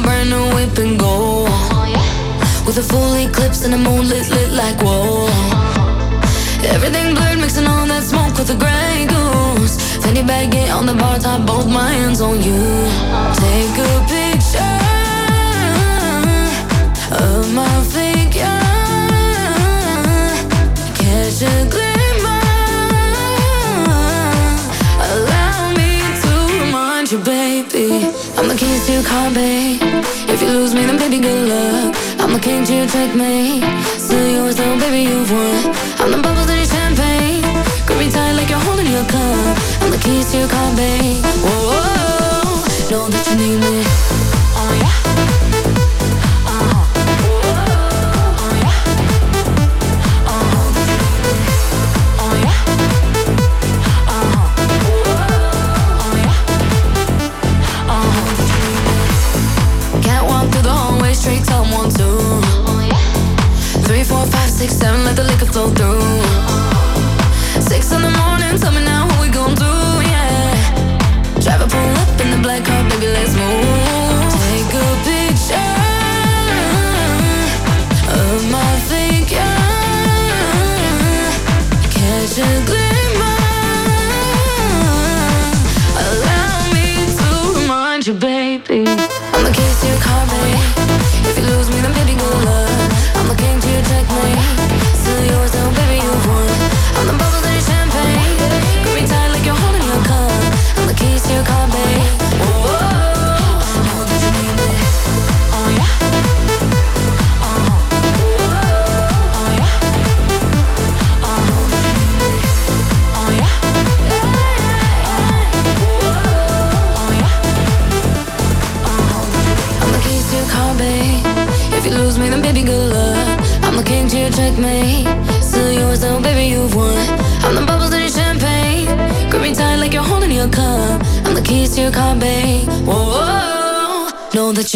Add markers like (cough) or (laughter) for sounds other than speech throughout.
my brand new whip and go. With a full eclipse and the moon lit, lit like whoa. Everything blurred, mixing all that smoke with the gray goose. Fanny baguette on the bar top, both my hands on you. Take a picture of my figure. Me, then good luck. I'm the king to your checkmate. Still yours, though, baby, you've won. I'm the bubbles in your champagne. Grip me tight like you're holding your cup. I'm the keys to your car, babe. Whoa, whoa, whoa. know that you need me. Six, seven, let the liquor flow through. Six in the morning, tell me now what we gon' do, yeah. Drive a pull up in the black car, baby, let's move. Take a picture of my figure. Catch a glimmer.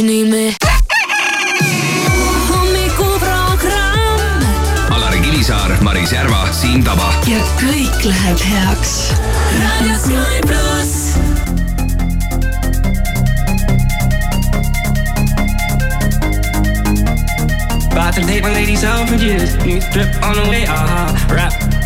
Me. hommikuprogramm Alari Kivisaar, Maris Järva, Siim Taba. ja kõik läheb heaks. raadio Sky pluss. About to take my ladies out for years. New drip on the way, uh-huh. Rap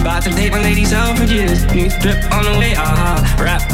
About to take my. New on the way, uh-huh. Rap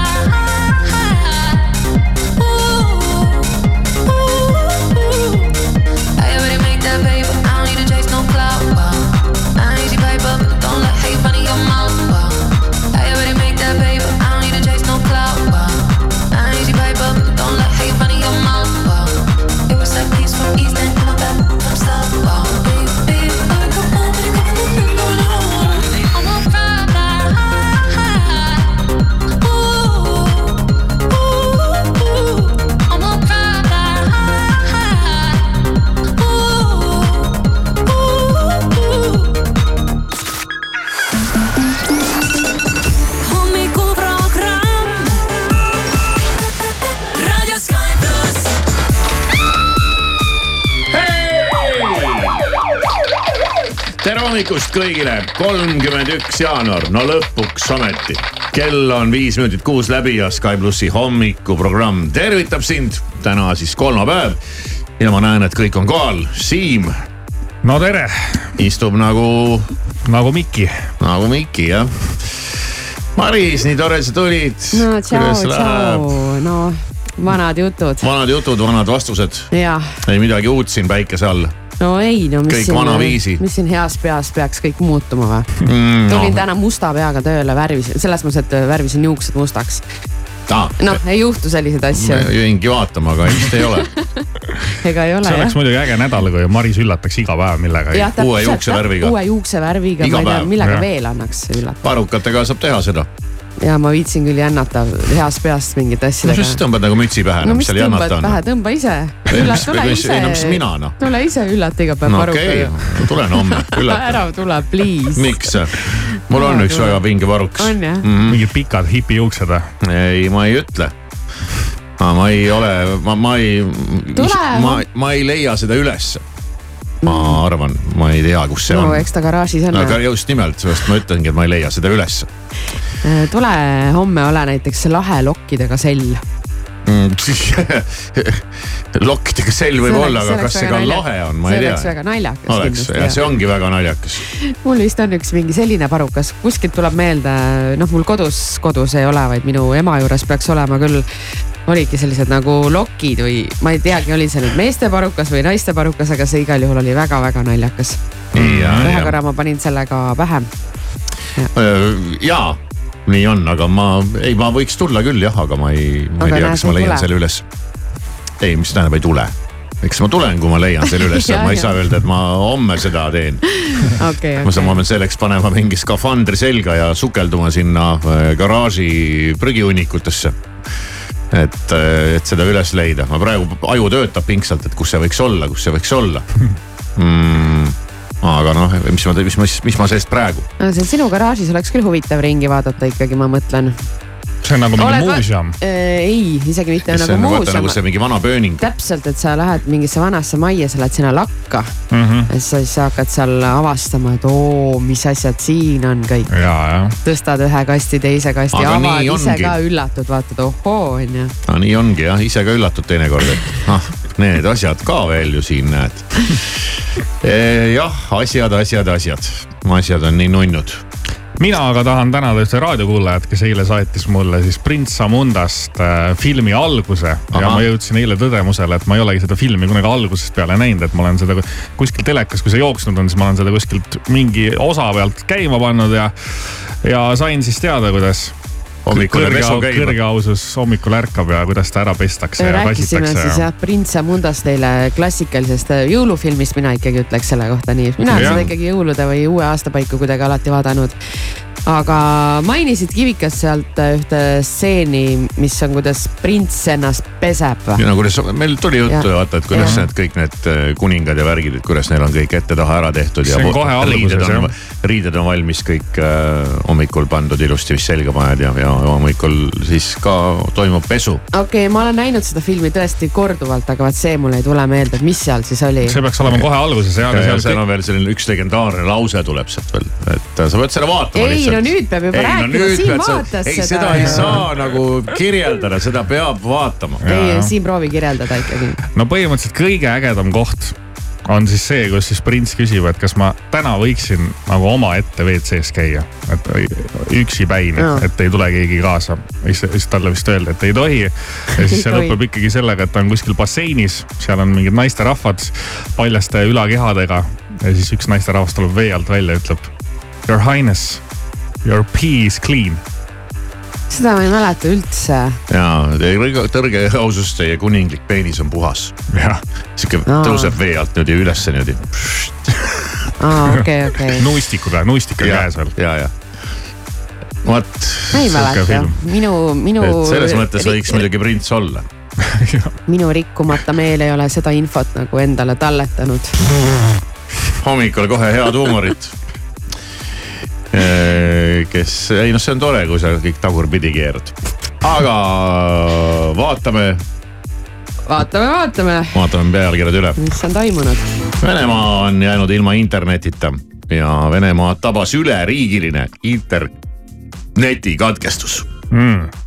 Hommikust kõigile, kolmkümmend üks jaanuar, no lõpuks ometi. kell on viis minutit kuus läbi ja Sky plussi hommikuprogramm tervitab sind. täna siis kolmapäev ja ma näen, et kõik on kohal. Siim no tere, istub nagu, nagu Mikki. nagu Mikki jah. Maris, nii tore sa tulid. no tšau, tšau, no vanad jutud. vanad jutud, vanad vastused. ei midagi uut siin päikese all no ei, no mis kõik siin, vanaviisi. mis siin heas peas peaks kõik muutuma või mm,? tulin no. täna musta peaga tööle, värvisin, selles mõttes, et värvisin juuksed mustaks ah,. noh, ei juhtu selliseid asju. jäingi vaatama, aga ilmselt ei ole (laughs) ega ei ole see oleks muidugi äge nädal, kui Maris üllataks iga päev millegagi. uue juuksevärviga. uue juuksevärviga, ma ei tea, millega ja. veel annaks üllatada. varrukatega saab teha seda ja ma viitsin küll jännata heast peast mingite asjadega. no siis tõmbad nagu mütsi pähe, no mis tõmbad pähe, tõmba ise. (laughs) tule ise. ei no noh. tule ise üllata iga päev no, okei okay., tulen homme, (laughs) üllata ära tule, please. miks? mul on üks väga vinge varuks. on mm -hmm.? mingid pikad hipijuuksed või? ei, ma ei ütle ma ei ole, ma, ma ei, ma, ma ei leia seda ülesse ma arvan, ma ei tea, kus see no, on. eks ta garaažis on. aga just nimelt, sellest ma ütlengi, et ma ei leia seda ülesse. Äh, tule homme ole näiteks lahe lokkidega sell mm, (laughs) lokkidega sell võib see olla, aga kas see ka naljakas. lahe on, ma ei tea. see oleks väga naljakas. oleks, jah, see ongi väga naljakas. mul vist on üks mingi selline parukas, kuskilt tuleb meelde, noh, mul kodus, kodus ei ole, vaid minu ema juures peaks olema küll olidki sellised nagu lokid või ma ei teagi, oli see nüüd meeste parukas või naiste parukas, aga see igal juhul oli väga-väga naljakas. ühe korra ma panin selle ka pähe. ja nii on, aga ma, ei, ma võiks tulla küll jah, aga ma ei, ma aga ei tea, kas ma leian tule. selle üles. ei, mis tähendab ei tule eks ma tulen, kui ma leian selle üles (laughs) ma ei saa öelda, et ma homme seda teen (laughs) okay,. Okay. ma saan, ma pean selleks panema mingi skafandri selga ja sukelduma sinna garaaži prügihunnikutesse et, äh, et seda üles leida, ma praegu, aju töötab pingsalt, et kus see võiks olla, kus see võiks olla. Mm aga noh, mis ma, mis ma, mis ma sellest praegu. no see sinu garaažis oleks küll huvitav ringi vaadata ikkagi, ma mõtlen see on nagu mingi Oled muuseum äh,? ei, isegi mitte Mis nagu muuseum. nagu see mingi vana pööning. täpselt, et sa lähed mingisse vanasse majja, sa lähed sinna lakka mm. -hmm. ja siis sa hakkad seal avastama, et oo, mis asjad siin on kõik. tõstad ühe kasti, teise kasti, avad ise ka üllatud, vaatad, ohoo, onju. no nii ongi jah, ise ka üllatud teinekord, et ah, need asjad ka veel ju siin näed (laughs) e,. jah, asjad, asjad, asjad, asjad on nii nunnud mina aga tahan tänada ühte raadiokuulajat, kes eile saatis mulle siis Prints Amundast äh, filmi alguse. ja ma jõudsin eile tõdemusele, et ma ei olegi seda filmi kunagi algusest peale näinud, et ma olen seda kuskil telekas, kui see jooksnud on, siis ma olen seda kuskilt mingi osa pealt käima pannud ja, ja sain siis teada, kuidas hommikul kõrge, kõrge ausus hommikul ärkab ja kuidas ta ära pestakse ja rääkisime siis jah Prints Amundast teile klassikalisest äh, jõulufilmist, mina ikkagi ütleks selle kohta nii. mina olen seda ikkagi jõulude või uue aasta paiku kuidagi alati vaadanud aga mainisid Kivikas sealt ühte stseeni, mis on, kuidas prints ennast peseb. no kuidas, meil tuli juttu vaata, et kuidas ja. need kõik need äh, kuningad ja värgid, et kuidas neil on kõik ette-taha ära tehtud. see on jah. riided on valmis kõik äh, hommikul pandud ilusti vist selga paned ja, ja hommikul siis ka toimub pesu. okei okay,, ma olen näinud seda filmi tõesti korduvalt, aga vaat see mul ei tule meelde, et mis seal siis oli. see peaks olema kohe alguses ja, ja, ja seal on veel selline üks legendaarne lause tuleb sealt veel, et sa pead selle vaatama ei, lihtsalt. No nüüd peab juba ei, rääkima no, Siim vaatas ei, seda. seda ei saa nagu kirjeldada, seda peab vaatama. ei, Siim proovi kirjeldada ikkagi. no põhimõtteliselt kõige ägedam koht on siis see, kus siis prints küsib, et kas ma täna võiksin nagu omaette WC-s käia, et üksi päin no., et ei tule keegi kaasa. siis talle vist öeldi, et ei tohi. ja siis see lõpeb ikkagi sellega, et ta on kuskil basseinis, seal on mingid naisterahvad paljaste ülakehadega ja siis üks naisterahvas tuleb vee alt välja ja ütleb. Your highness Your pee is clean. seda ma ei mäleta üldse. ja, tõrge ausust, teie kuninglik peenis on puhas. sihuke no. tõuseb vee alt niimoodi üles niimoodi. okei, okei. (laughs) nuistikuga, nuistik on käes veel. ja, ja vot. ei mäleta, minu, minu. selles mõttes võiks muidugi prints olla (laughs) minu rikkumata meel ei ole seda infot nagu endale talletanud. hommikul kohe head huumorit (laughs) kes, ei noh, see on tore, kui sa kõik tagurpidi keerad. aga vaatame. vaatame, vaatame. vaatame pealkirjad üle. mis on toimunud? Venemaa on jäänud ilma internetita ja Venemaa tabas üleriigiline interneti katkestus mm..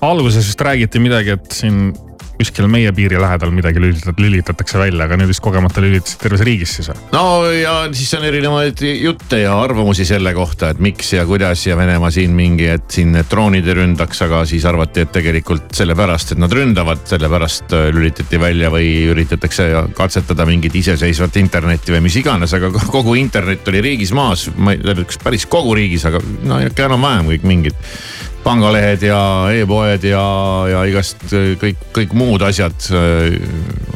Alguses vist räägiti midagi, et siin kuskil meie piiri lähedal midagi lülitat- lülitatakse välja, aga nüüd vist kogemata lülitasid terves riigis siis või? no ja siis on erinevaid jutte ja arvamusi selle kohta, et miks ja kuidas ja Venemaa siin mingi, et siin need droonid ei ründaks, aga siis arvati, et tegelikult sellepärast, et nad ründavad, sellepärast äh, lülitati välja või üritatakse katsetada mingit iseseisvat internetti või mis iganes, aga kogu internet oli riigis maas, ma ei tea, kas päris kogu riigis, aga no ikka enam-vähem kõik mingid pangalehed ja e-poed ja, ja igast kõik, kõik muud asjad äh,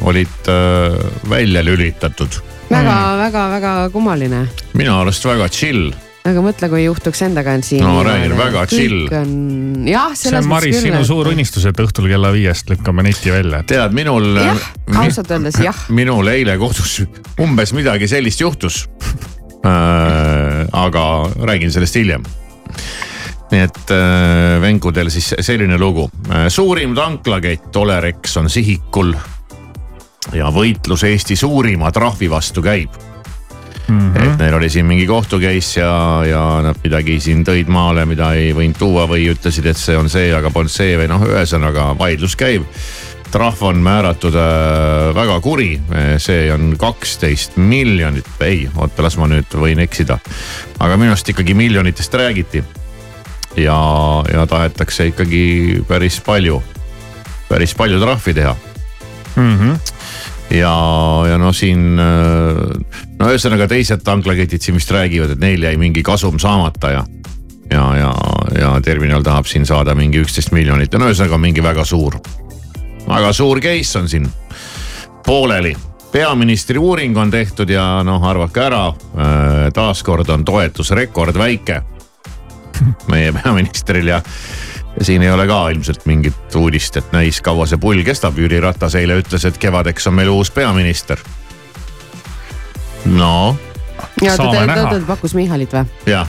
olid äh, välja lülitatud. väga mm., väga-väga kummaline. minu arust väga chill aga mõtle, kui juhtuks endaga siin. no ma räägin, väga chill. on, jah, see on Maris küll, sinu et... suur unistus, et õhtul kella viiest lükkame neti välja. tead, minul. jah, ausalt öeldes jah. minul eile kodus umbes midagi sellist juhtus (laughs) äh,. aga räägin sellest hiljem nii et äh, venkudel siis selline lugu. Äh, suurim tanklakett Olerex on sihikul. ja võitlus Eesti suurima trahvi vastu käib mm. -hmm. et neil oli siin mingi kohtu case ja, ja nad midagi siin tõid maale, mida ei võinud tuua või ütlesid, et see on see, aga polnud see või noh, ühesõnaga vaidlus käib trahv on määratud äh, väga kuri, see on kaksteist miljonit, ei, oota, las ma nüüd võin eksida. aga minu arust ikkagi miljonitest räägiti ja, ja tahetakse ikkagi päris palju, päris palju trahvi teha. Mm. -hmm ja, ja no siin, no ühesõnaga teised tanklaketid siin vist räägivad, et neil jäi mingi kasum saamata ja, ja, ja, ja terminal tahab siin saada mingi üksteist miljonit ja no ühesõnaga mingi väga suur, väga suur case on siin pooleli. Peaministri uuring on tehtud ja noh, arvake ära, taaskord on toetus rekordväike meie peaministril ja ja siin ei ole ka ilmselt mingit uudist, et näis, kaua see pull kestab. Jüri Ratas eile ütles, et kevadeks on meil uus peaminister. no. ja ta, ta, ta pakkus Michalit või? jah.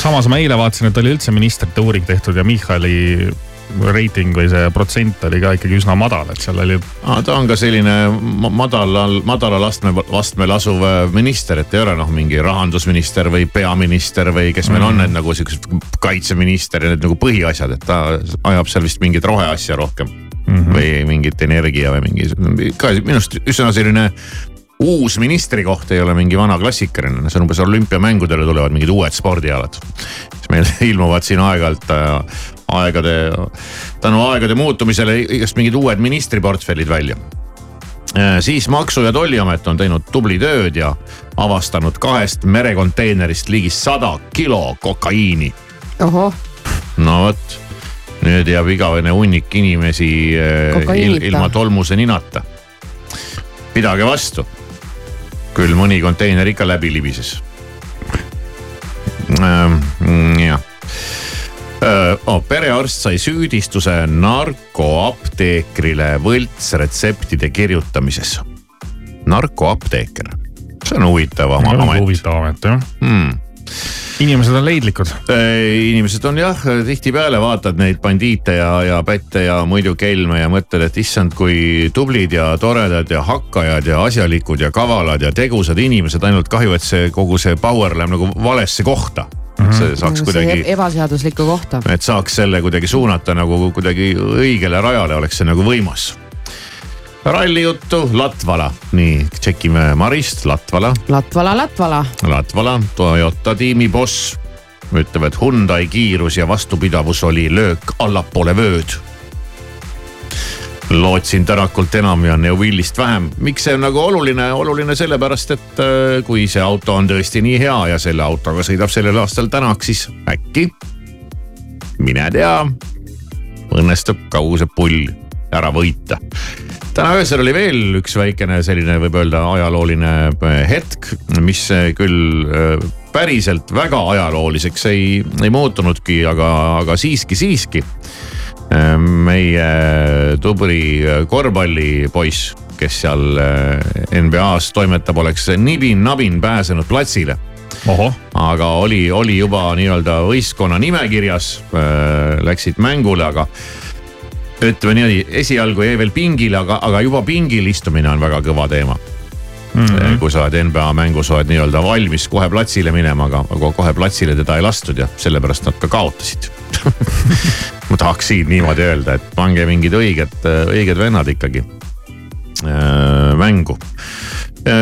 samas ma eile vaatasin, et oli üldse ministrite uuring tehtud ja Michali reiting või see protsent oli ka ikkagi üsna madal, et seal oli. ta on ka selline madalal, madalal astme, astmel asuv äh, minister, et ei ole noh, mingi rahandusminister või peaminister või kes meil mm. on need nagu siuksed kaitseminister ja need nagu põhiasjad, et ta ajab seal vist mingit roheasja rohkem mm. -hmm. või mingit energia või mingi, ka minu arust üsna selline uus ministrikoht ei ole mingi vana klassikaline, see on umbes olümpiamängudele tulevad mingid uued spordialad. siis meil (laughs) ilmuvad siin aeg-ajalt äh, aegade, tänu aegade muutumisele igast mingid uued ministriportfellid välja äh, siis Maksu- ja Tolliamet on teinud tubli tööd ja avastanud kahest merekonteinerist ligi sada kilo kokaiini. no vot, nüüd jääb igavene hunnik inimesi äh, il, ilma tolmuse ninata. pidage vastu küll mõni konteiner ikka läbi libises ähm,. Äh, oh, perearst sai süüdistuse narkoapteekrile võltsretseptide kirjutamises. narkoapteeker, see on huvitav amet. huvitav amet jah hmm inimesed on leidlikud. inimesed on jah, tihtipeale vaatad neid bandiite ja, ja pätte ja muidu kelme ja mõtled, et issand, kui tublid ja toredad ja hakkajad ja asjalikud ja kavalad ja tegusad inimesed, ainult kahju, et see kogu see power läheb nagu valesse kohta et mhm. see saaks kuidagi. ebaseaduslikku kohta. et saaks selle kuidagi suunata nagu kuidagi õigele rajale, oleks see nagu võimas rallijuttu Latvala, nii tšekime Marist, Latvala. Latvala, Latvala. Latvala, Toyota tiimi boss ütleb, et Hyundai kiirus ja vastupidavus oli löök allapoole vööd. Lootsin Tänakult enam ja Neuvillist vähem. miks see on nagu oluline, oluline sellepärast, et äh, kui see auto on tõesti nii hea ja selle autoga sõidab sellel aastal Tänak, siis äkki, mine tea, õnnestub kogu see pull ära võita täna öösel oli veel üks väikene selline, võib öelda ajalooline äh, hetk, mis äh, küll päriselt väga ajalooliseks ei, ei muutunudki, aga, aga siiski, siiski. Meie tubli korvpallipoiss, kes seal NBA-s toimetab, oleks nibin-nabin pääsenud platsile aga oli, oli juba nii-öelda võistkonna nimekirjas äh,, läksid mängule, aga ütleme niimoodi, esialgu jäi veel pingile, aga, aga juba pingil istumine on väga kõva teema mm. -hmm. kui sa oled NBA mängus, oled nii-öelda valmis kohe platsile minema, aga kohe platsile teda ei lastud ja sellepärast nad ka kaotasid (laughs) ma tahaks siin niimoodi öelda, et pange mingid õiged, õiged vennad ikkagi äh, mängu.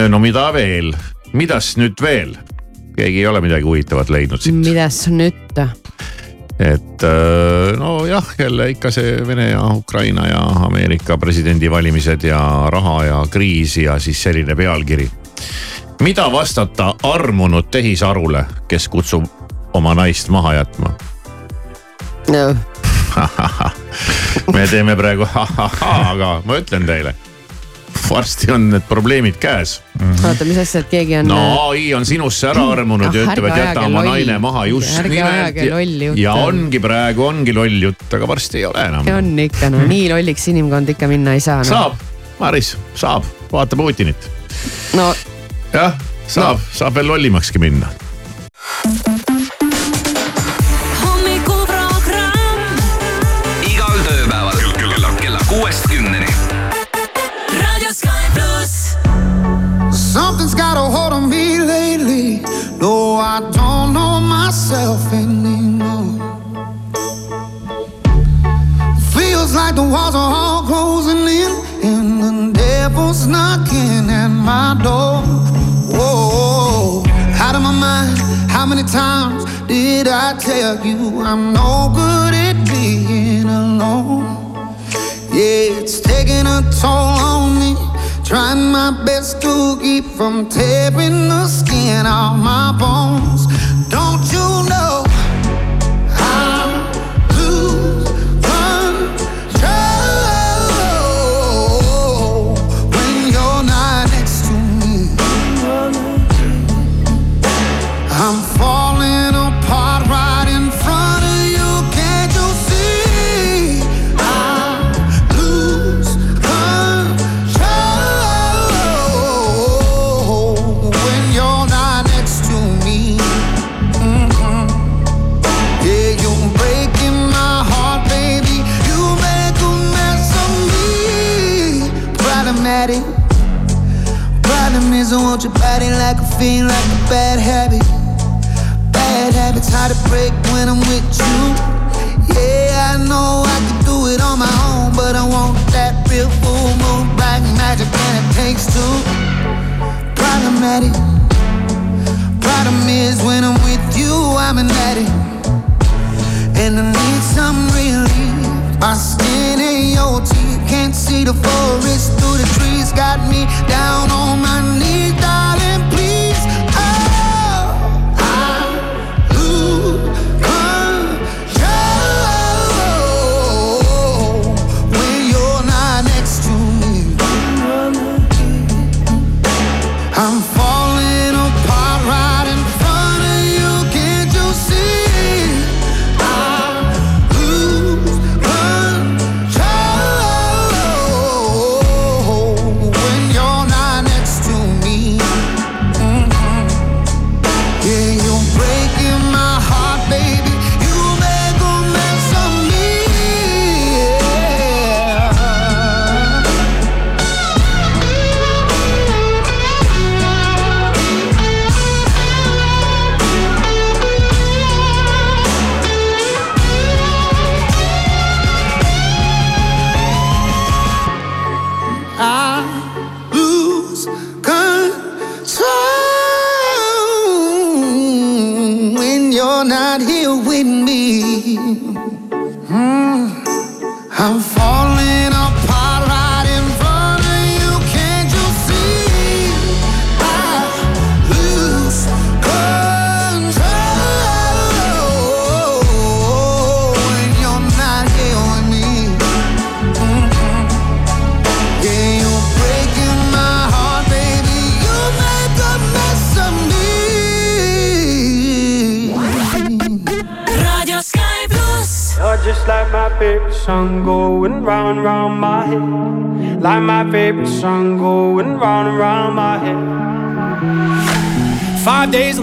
no mida veel, midas nüüd veel? keegi ei ole midagi huvitavat leidnud siit. midas nüüd? et nojah, jälle ikka see Vene ja Ukraina ja Ameerika presidendivalimised ja raha ja kriis ja siis selline pealkiri. mida vastata armunud tehisarule, kes kutsub oma naist maha jätma no.? (laughs) me teeme praegu aga ma ütlen teile varsti on need probleemid käes mm. -hmm. oota, mis asja, et keegi on? no ai on sinusse ära armunud ja ütleb, et jäta oma naine maha just nimelt. ja ongi praegu ongi loll jutt, aga varsti ei ole enam. on ikka no nii lolliks inimkond ikka minna ei saa no.. saab, Maris, saab, vaata Putinit. no. jah, saab no., saab veel lollimakski minna I don't know myself anymore. Feels like the walls are all closing in, and the devil's knocking at my door. Whoa, out of my mind. How many times did I tell you I'm no good at being alone? Yeah, it's taking a toll on me. Trying my best to keep from tearing the skin off my bones.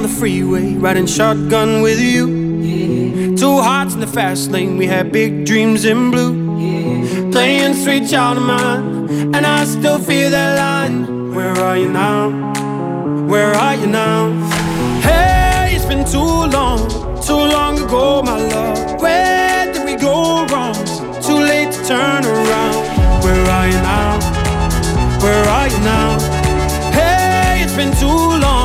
the freeway, riding shotgun with you. Yeah. Two hearts in the fast lane, we had big dreams in blue. Yeah. Playing sweet child of mine, and I still feel that line. Where are you now? Where are you now? Hey, it's been too long, too long ago, my love. Where did we go wrong? Too late to turn around. Where are you now? Where are you now? Hey, it's been too long.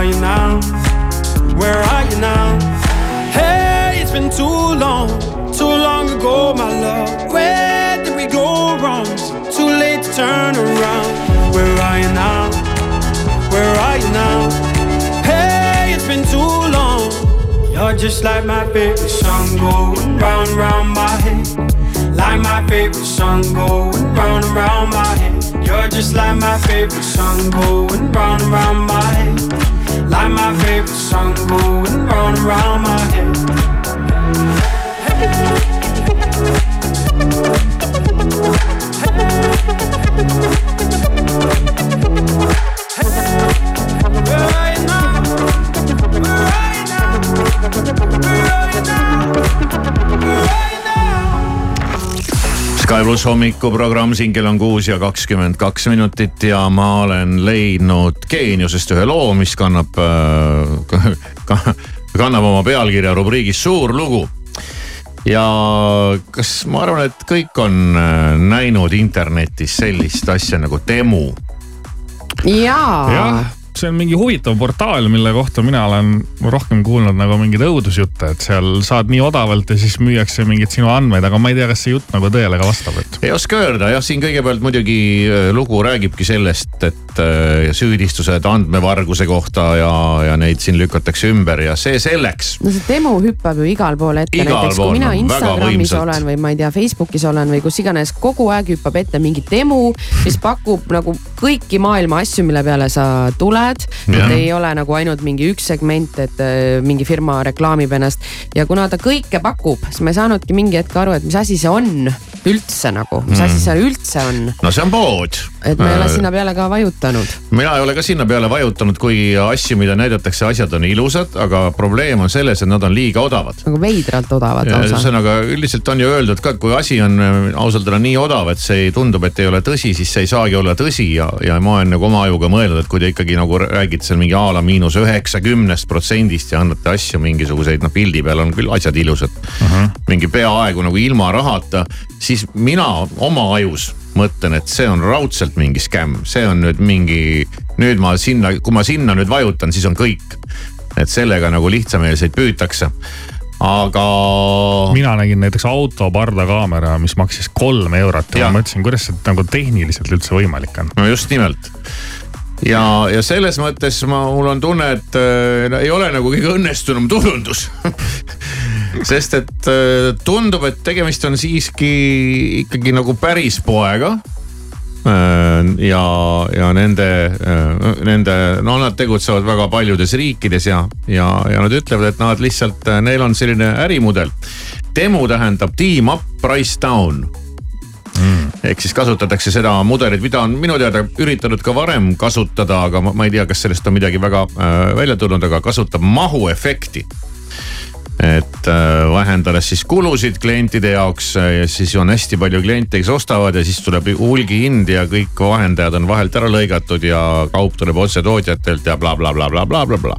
Are you now? Where are you now? Hey, it's been too long, too long ago, my love. Where did we go wrong? Too late to turn around. Where are you now? Where are you now? Hey, it's been too long. You're just like my favorite song going round round my head. Like my favorite song going round and round my head. You're just like my favorite song going round and round my head. Like my favorite song going round and round my head. Where Sky pluss hommikuprogramm, siin kell on kuus ja kakskümmend kaks minutit ja ma olen leidnud Geeniusest ühe loo, mis kannab äh, ka, (laughs) kannab oma pealkirja rubriigis Suur lugu. ja kas ma arvan, et kõik on äh, näinud internetis sellist asja nagu Temu? Jaa. Jah, see on mingi huvitav portaal, mille kohta mina olen rohkem kuulnud nagu mingeid õudusjutte, et seal saad nii odavalt ja siis müüakse mingeid sinu andmeid, aga ma ei tea, kas see jutt nagu tõele ka vastab, et. ei oska öelda jah, siin kõigepealt muidugi äh, lugu räägibki sellest, et äh, süüdistused andmevarguse kohta ja, ja neid siin lükatakse ümber ja see selleks. no see demo hüppab ju igal pool ette, näiteks kui mina Instagramis olen või ma ei tea, Facebookis olen või kus iganes, kogu aeg hüppab ette mingi demo, mis pakub nagu kõiki maailma asju, mille peale sa tuled. Et ei ole nagu ainult mingi üks segment, et äh, mingi firma reklaamib ennast ja kuna ta kõike pakub, siis ma ei saanudki mingi hetk aru, et mis asi see on üldse nagu, mis asi see üldse on, no see on pood. et ma ei ole sinna peale ka vajutanud. mina ei ole ka sinna peale vajutanud, kui asju, mida näidatakse, asjad on ilusad, aga probleem on selles, et nad on liiga odavad. nagu veidralt odavad lausa. ühesõnaga üldiselt on ju öeldud ka, et kui asi on äh, ausalt öelda nii odav, et see tundub, et ei ole tõsi, siis see ei saagi olla tõsi ja, ja ma olen nagu oma ajuga mõelnud, et kui te ikkagi nagu räägite seal mingi a la miinus üheksakümnest protsendist ja annate asju mingisuguseid, noh pildi peal on küll asjad ilusad uh. -huh. mingi peaaegu nagu ilma rahata, siis mina oma ajus mõtlen, et see on raudselt mingi skämm, see on nüüd mingi, nüüd ma sinna, kui ma sinna nüüd vajutan, siis on kõik. et sellega nagu lihtsameelseid püütakse aga mina nägin näiteks auto pardakaamera, mis maksis kolm eurot ja Jah. ma mõtlesin, kuidas see nagu tehniliselt üldse võimalik on. no just nimelt ja, ja selles mõttes ma, mul on tunne, et äh, ei ole nagu kõige õnnestunum turundus (laughs) sest et äh, tundub, et tegemist on siiski ikkagi nagu päris poega. ja, ja nende, nende, no nad tegutsevad väga paljudes riikides ja, ja, ja nad ütlevad, et nad lihtsalt, neil on selline ärimudel. demo tähendab team up, price down ehk siis kasutatakse seda mudelit, mida on minu teada üritanud ka varem kasutada, aga ma, ma ei tea, kas sellest on midagi väga äh, välja tulnud, aga kasutab mahuefekti. et äh, vähendades siis kulusid klientide jaoks äh, ja siis on hästi palju kliente, kes ostavad ja siis tuleb hulgihind ja kõik vahendajad on vahelt ära lõigatud ja kaup tuleb otse tootjatelt ja blablabla, blablabla, bla.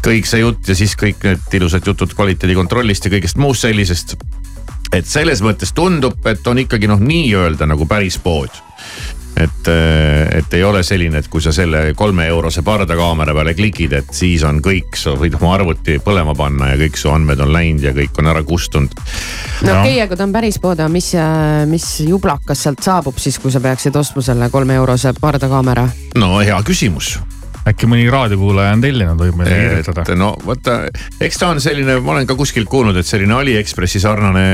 kõik see jutt ja siis kõik need ilusad jutud kvaliteedikontrollist ja kõigest muust sellisest et selles mõttes tundub, et on ikkagi noh, nii-öelda nagu päris pood. et, et ei ole selline, et kui sa selle kolme eurose pardakaamera peale klikid, et siis on kõik, sa võid oma arvuti põlema panna ja kõik su andmed on läinud ja kõik on ära kustunud. no Jah. okei okay,, aga ta on päris pood, aga mis, mis jublakas sealt saabub siis, kui sa peaksid ostma selle kolme eurose pardakaamera? no hea küsimus. Äkki mõni raadiokuulaja on tellinud, võib meile kirjutada no vaata, eks ta on selline, ma olen ka kuskilt kuulnud, et selline Aliekspressi sarnane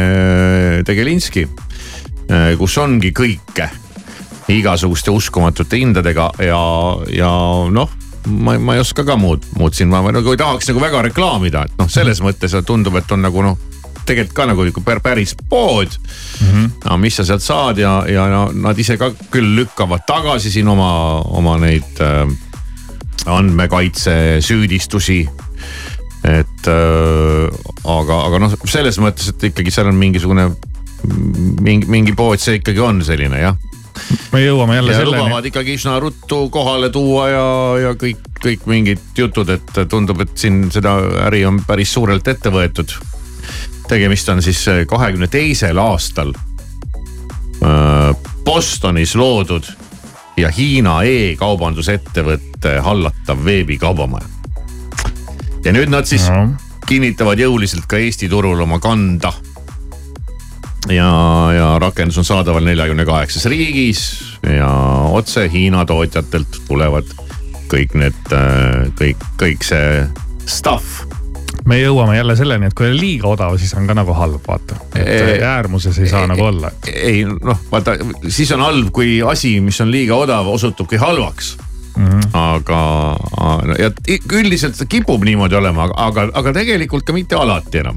Tegelinski, kus ongi kõike igasuguste uskumatute hindadega ja, ja noh ma, ma ei oska ka muud, muud siin, ma nagu ei tahaks nagu väga reklaamida, et noh, selles mõttes tundub, et on nagu noh tegelikult ka nagu ikka päris pood mm. -hmm. no mis sa sealt saad ja, ja no nad ise ka küll lükkavad tagasi siin oma, oma neid äh, andmekaitse süüdistusi. et äh, aga, aga noh, selles mõttes, et ikkagi seal on mingisugune mingi, mingi pood, see ikkagi on selline jah me jõuame jälle ja selleni. lubavad ikkagi üsna ruttu kohale tuua ja, ja kõik, kõik mingid jutud, et tundub, et siin seda äri on päris suurelt ette võetud tegemist on siis äh, kahekümne teisel aastal äh, Bostonis loodud ja Hiina e-kaubandusettevõtte hallatav veebikaubamaja. ja nüüd nad siis no. kinnitavad jõuliselt ka Eesti turul oma kanda. ja, ja rakendus on saadaval neljakümne kaheksas riigis ja otse Hiina tootjatelt tulevad kõik need, kõik, kõik see stuff me jõuame jälle selleni, et kui on liiga odav, siis on ka nagu halb, vaata. et äärmuses ei saa e nagu olla. ei noh, vaata siis on halb, kui asi, mis on liiga odav, osutubki halvaks Mm -hmm. aga ja üldiselt see kipub niimoodi olema, aga, aga tegelikult ka mitte alati enam.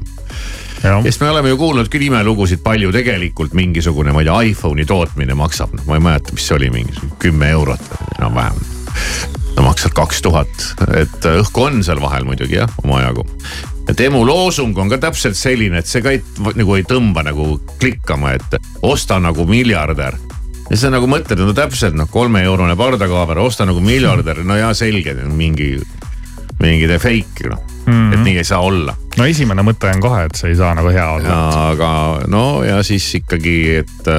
sest me oleme ju kuulnud küll imelugusid palju tegelikult mingisugune, ma ei tea, iPhone'i tootmine maksab, noh ma ei mäleta, mis see oli, mingisugune kümme eurot enam-vähem no maksad kaks tuhat, et äh, õhku on seal vahel muidugi jah, omajagu. ja Temu loosung on ka täpselt selline, et see ka ei, nagu ei tõmba nagu klikkama, et osta nagu miljardär. Ja sa nagu mõtled, no täpselt noh, kolme-eurone pardakaamera, osta nagu miljardär, no jaa, selge, mingi, mingi fake noh mm, -hmm. et nii ei saa olla no esimene mõte on kohe, et see ei saa nagu hea olla. aga no ja siis ikkagi, et,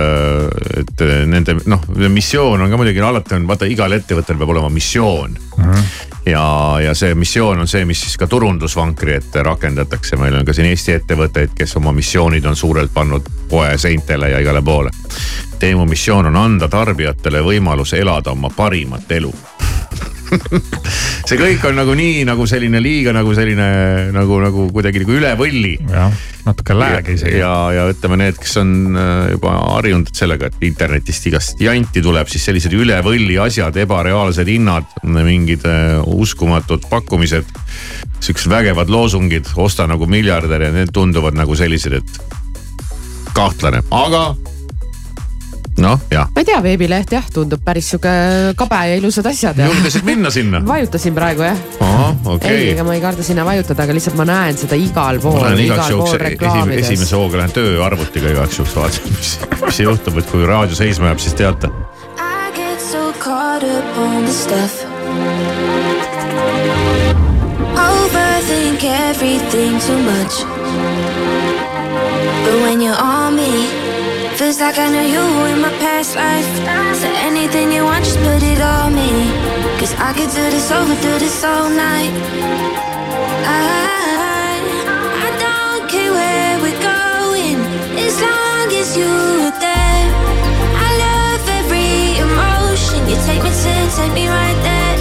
et nende noh, missioon on ka muidugi alati on, vaata igal ettevõttel peab olema missioon mm. -hmm. ja, ja see missioon on see, mis siis ka turundusvankri ette rakendatakse, meil on ka siin Eesti ettevõtteid, kes oma missioonid on suurelt pannud poe seintele ja igale poole. Teemu missioon on anda tarbijatele võimalus elada oma parimat elu (laughs) see kõik on nagu nii nagu selline liiga nagu selline nagu, nagu kuidagi nagu üle võlli. jah, natuke lääge isegi. ja, ja ütleme, need, kes on äh, juba harjunud sellega, et internetist igast janti tuleb, siis sellised üle võlli asjad, ebareaalsed hinnad, mingid uh, uskumatud pakkumised. Siuksed vägevad loosungid, osta nagu miljardär ja need tunduvad nagu sellised, et kahtlane, aga noh, jah. ma ei tea, veebileht jah, tundub päris sihuke kabe ja ilusad asjad. julgesid minna sinna? (laughs) vajutasin praegu jah. Okay. ei, ega ma ei karda sinna vajutada, aga lihtsalt ma näen seda igal pool, igal pool reklaamides. esimese hooga lähen tööarvutiga igaks juhuks vaatama, mis, mis juhtub, et kui raadio seisma jääb, siis teate. I get so caught up on the stuff. Overthink everything too much. But when you're on me Feels like I know you in my past life. So anything you want, just put it on me. Cause I could do this over, do this all night. I, I don't care where we're going, as long as you're there. I love every emotion. You take me to, take me right there.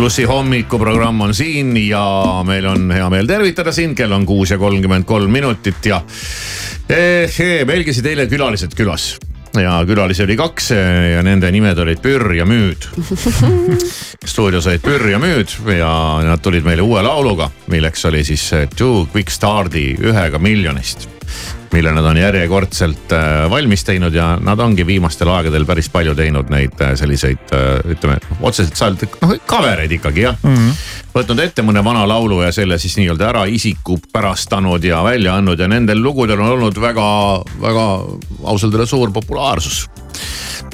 Plussi hommikuprogramm on siin ja meil on hea meel tervitada sind, kell on kuus ja kolmkümmend kolm minutit ja eh, eh, meil käisid eile külalised külas. Ja külalisi oli kaks ja nende nimed olid Pürr ja Müüd. (laughs) stuudios olid Pürr ja Müüd ja nad tulid meile uue lauluga, milleks oli siis Two Quick Stardi ühega miljonist mille nad on järjekordselt äh, valmis teinud ja nad ongi viimastel aegadel päris palju teinud neid äh, selliseid äh, ütleme otseselt sealt noh cover eid ikkagi jah mm. -hmm. Võtnud ette mõne vana laulu ja selle siis nii-öelda ära isikupärastanud ja välja andnud ja nendel lugudel on olnud väga-väga ausalt öelda suur populaarsus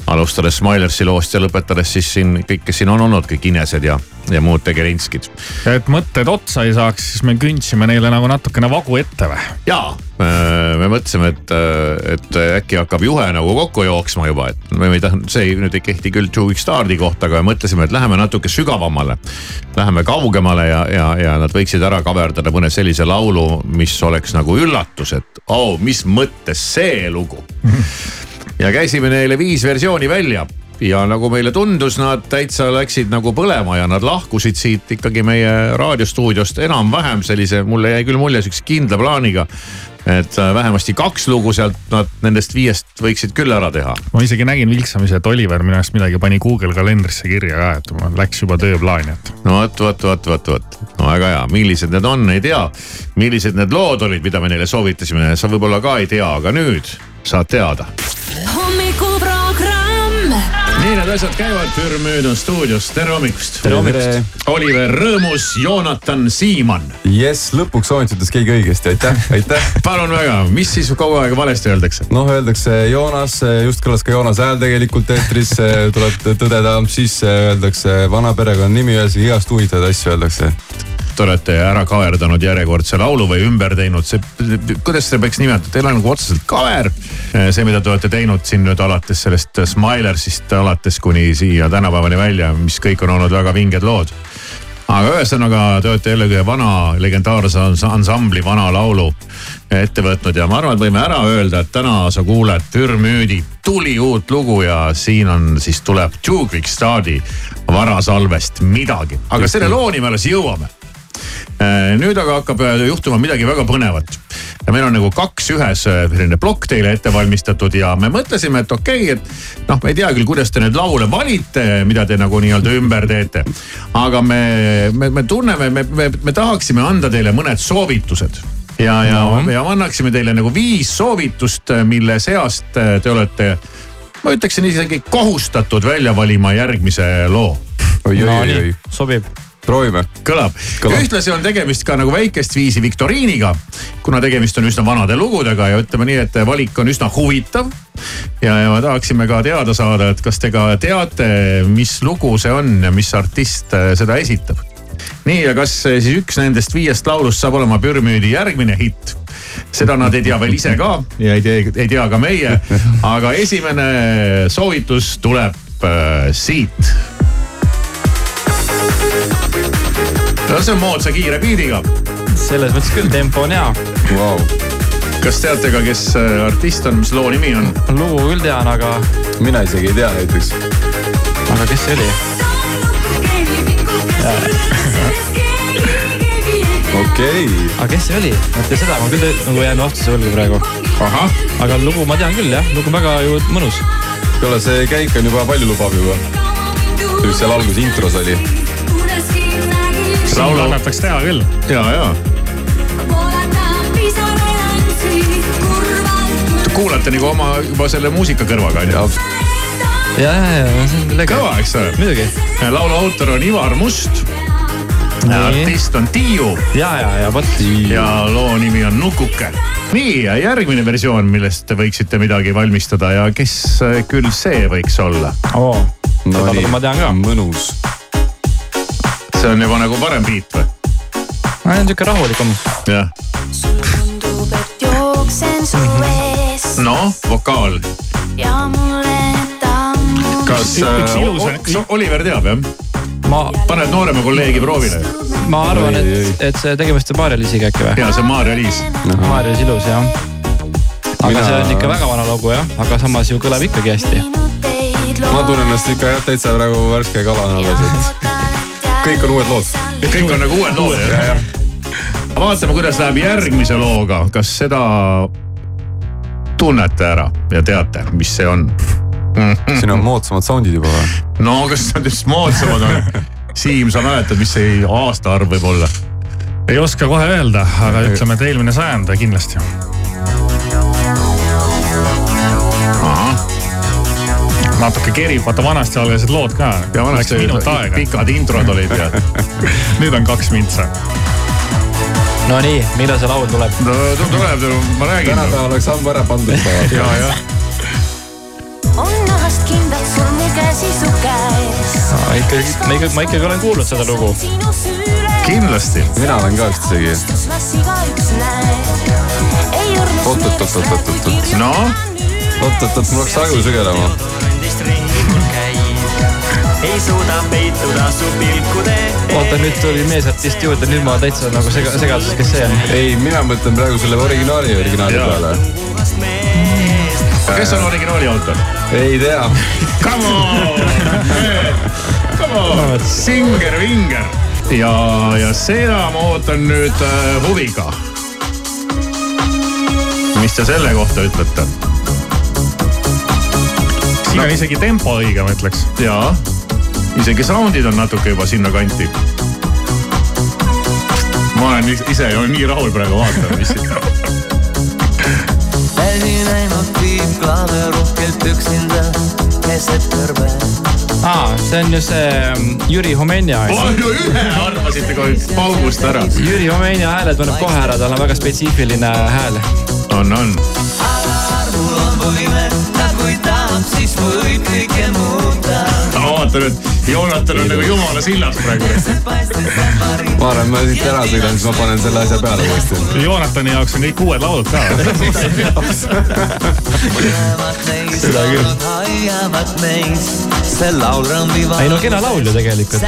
alustades Smilersi loost ja lõpetades siis siin kõik, kes siin on olnud, kõik Inesed ja, ja muud tegelinskid. et mõtted otsa ei saaks, siis me kündsime neile nagu natukene vagu ette või? jaa, me mõtlesime, et, et äkki hakkab juhe nagu kokku jooksma juba, et me ei tahtnud, see ei, nüüd ei kehti küll Two Week Stardi kohta, aga mõtlesime, et läheme natuke sügavamale. Läheme kaugemale ja, ja, ja nad võiksid ära kaverdada mõne sellise laulu, mis oleks nagu üllatus, et oo oh,, mis mõttes see lugu ja käisime neile viis versiooni välja ja nagu meile tundus, nad täitsa läksid nagu põlema ja nad lahkusid siit ikkagi meie raadiostuudiost enam-vähem sellise, mulle jäi küll mulje sihukese kindla plaaniga. Et äh, vähemasti kaks lugu sealt nad nendest viiest võiksid küll ära teha. ma isegi nägin vilksamisi, et Oliver minu arust midagi pani Google kalendrisse kirja ka, et mul läks juba tööplaani, et. no vot, vot, vot, vot, vot, no väga hea, millised need on, ei tea. millised need lood olid, mida me neile soovitasime, sa võib-olla ka ei tea, aga nüüd saad teada hommikuprogramm. Nii need asjad käivad, Pürmüüd on stuudios, tere hommikust. tere hommikust. Oliver Rõõmus, Joonatan Siimann. jess, lõpuks ometi ütles keegi õigesti, aitäh, aitäh (laughs) palun väga, mis siis kogu aeg valesti öeldakse? noh, öeldakse Joonas, just kõlas ka Joonas hääl tegelikult eetris, (laughs) tuleb tõdeda, siis öeldakse vana perekonnanimi, ühesõnaga igast huvitavaid asju öeldakse te olete ära kaverdanud järjekordse laulu või ümber teinud, see, kuidas seda peaks nimetama, teil on nagu otseselt cover. see, mida te olete teinud siin nüüd alates sellest Smilersist alates kuni siia tänapäevani välja, mis kõik on olnud väga vinged lood. Aga ühesõnaga te olete jällegi vana legendaarse ansambli vana laulu ette võtnud ja ma arvan, et võime ära öelda, et täna sa kuuled Pürmüüdi tuli uut lugu ja siin on siis tuleb Jukvik Stadi varasalvest midagi, aga selle looni me alles jõuame nüüd aga hakkab äh, juhtuma midagi väga põnevat. ja meil on nagu kaks ühes äh, selline plokk teile ette valmistatud ja me mõtlesime, et okei okay,, et noh, me ei tea küll, kuidas te neid laule valite, mida te nagu nii-öelda ümber teete. aga me, me, me tunneme, me, me, me tahaksime anda teile mõned soovitused ja, ja no., ja annaksime teile nagu viis soovitust, mille seast te olete, ma ütleksin isegi kohustatud välja valima järgmise loo. oi, oi, oi, oi, sobib proovime. kõlab, kõlab., ühtlasi on tegemist ka nagu väikest viisi viktoriiniga, kuna tegemist on üsna vanade lugudega ja ütleme nii, et valik on üsna huvitav. ja, ja me tahaksime ka teada saada, et kas te ka teate, mis lugu see on ja mis artist äh, seda esitab. nii, ja kas äh, siis üks nendest viiest laulust saab olema Pürmüüdi järgmine hitt seda nad ei tea veel ise ka ja ei tea, ei tea ka meie, aga esimene soovitus tuleb äh, siit no see on moodsa kiire biidiga. selles mõttes küll, tempo on hea wow.. kas teate ka, kes äh, artist on, mis loo nimi on? lugu küll tean, aga. mina isegi ei tea näiteks. aga kes see oli? (laughs) okei okay.. aga kes see oli? mõtle seda, ma küll nagu jään vastuse võlgu praegu. aga lugu ma tean küll jah, lugu väga ju mõnus. kuule, see käik on juba palju lubav juba. mis seal alguses intros oli laulu annataks teha küll. ja, ja. kuulate nagu oma juba selle muusika kõrvaga on ju? ja, ja, ja see on lege. kõva, eks ole. muidugi. laulu autor on Ivar Must. artist on Tiiu. ja, ja, ja vot. ja loo nimi on Nukuke. nii ja järgmine versioon, millest te võiksite midagi valmistada ja kes küll see võiks olla oh.? no nii, ma tean ka. mõnus see on juba nagu parem beat või? no see on sihuke rahulikum. jah. noh, vokaal. kas äh, Oliver teab jah? ma. paned noorema kolleegi proovile. ma arvan, et, et see tegemist on Maarja-Liisiga äkki või? ja see on Maarja-Liis. Maarja-Liis ilus jah. aga Mina... see on ikka väga vana lugu jah, aga samas ju kõlab ikkagi hästi. ma tunnen ennast ikka jah täitsa praegu värske kalana alles, et kõik on uued lood. kõik on nagu uued lood jah? vaatame, kuidas läheb järgmise looga, kas seda tunnete ära ja teate, mis see on? siin on moodsamad sound'id juba või? no kas nad just moodsamad on? Siim, sa mäletad, mis see aastaarv võib olla? ei oska kohe öelda, aga ütleme, et eelmine sajand kindlasti. Natuke kerib, vaata vanasti algasid lood ka. ja vanasti Läks minut aega. pikad introd olid ja. (laughs) nüüd on kaks mintsa. Nonii, millal see laul tuleb? no tuleb, ma räägin. tänapäeval oleks ammu ära pandud ja, jah. on nahast kindad sul mu käsi su käes. ikkagi, ma ikkagi, ma ikkagi olen kuulnud seda lugu. kindlasti. mina olen ka vist isegi. las igaüks näeb. ei õrnus Oot, oot, oot, oot, oot, oot, oot. no oot-oot-oot, mul hakkas aju sügelema. Ei suuda peituda su pilkude oota, nüüd tuli meesartist juurde, nüüd ma täitsa nagu sega, segaduses, kes see on. ei, mina mõtlen praegu selle originaali, originaali peale. kes on originaali autor? ei tea. Come on, come on, Singer Vinger ja, ja seda ma ootan nüüd äh, huviga. mis te selle kohta ütlete? siin on isegi tempo õige, ma ütleks. jaa, isegi sound'id on natuke juba sinnakanti. ma olen is- ise ju nii rahul praegu vaatama, mis siin. väsi näinud tiibklaave rohkelt üksinda keset kõrbe. aa, see on ju see mm, Jüri Homenja. no ühe arvasite kohe paugust ära. Jüri Homenja hääle tunneb kohe ära, tal on väga spetsiifiline hääl. on, on. mul on võime, ta kui tahab, siis võib kõike muuta. ma vaatan, et Joonatan on nagu jumala sillas praegu. ma arvan, ma siit ära sõidan, siis ma panen selle asja peale uuesti. Joonatani jaoks on kõik uued laulud ka. seda küll. ei no kena laul ju tegelikult.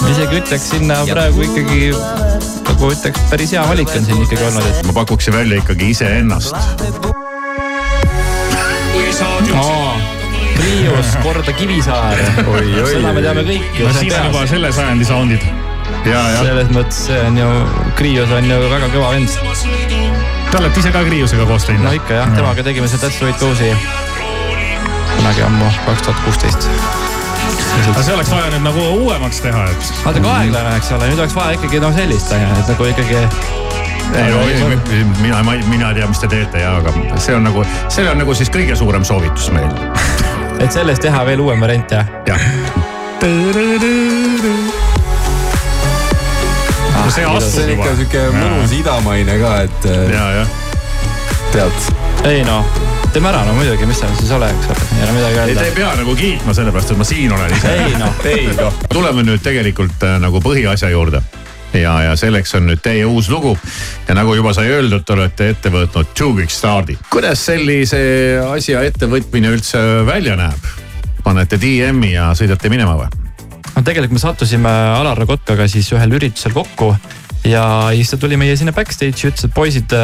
ma isegi ütleks sinna praegu ikkagi nagu ütleks, päris hea valik on siin ikkagi olnud, et. ma pakuksin välja ikkagi iseennast. Prius korda Kivisaar. seda me teame kõik no siin on juba selle sajandi sound'id. ja, ja. selles mõttes see on ju, Krios on ju väga kõva vend. Te olete ise ka Kriusega koos teinud? no ikka jah, temaga tegime seda That's it goes'i. kunagi ammu, kaks tuhat kuusteist. aga see oleks vaja nüüd nagu uuemaks teha, et. vaata kui aeglane, eks ole, nüüd oleks vaja ikkagi noh sellist on ju, et nagu ikkagi. ei no mina, mina ei tea, mis te teete ja, aga see on nagu, see on nagu siis kõige suurem soovitus meil. Et sellest teha veel uuem variant jah? jah. no see astub see on ikka juba. sihuke mõnus idamaine ka, et äh, ja, jah. tead. ei no, teeme ära no muidugi, mis seal siis ole, eks ole, ei ole midagi ei, te öelda ei. pea nagu kiitma sellepärast, et ma siin olen ise. ei noh, ei noh. tuleme nüüd tegelikult äh, nagu põhiasja juurde ja, ja selleks on nüüd teie uus lugu ja nagu juba sai öeldud, te olete ette võtnud Two Big Stardi. kuidas sellise asja ettevõtmine üldse välja näeb? panete DM-i ja sõidate minema või? no tegelikult me sattusime Alar Kotkaga siis ühel üritusel kokku ja siis ta tuli meie sinna backstage'i, ütles, et poisid,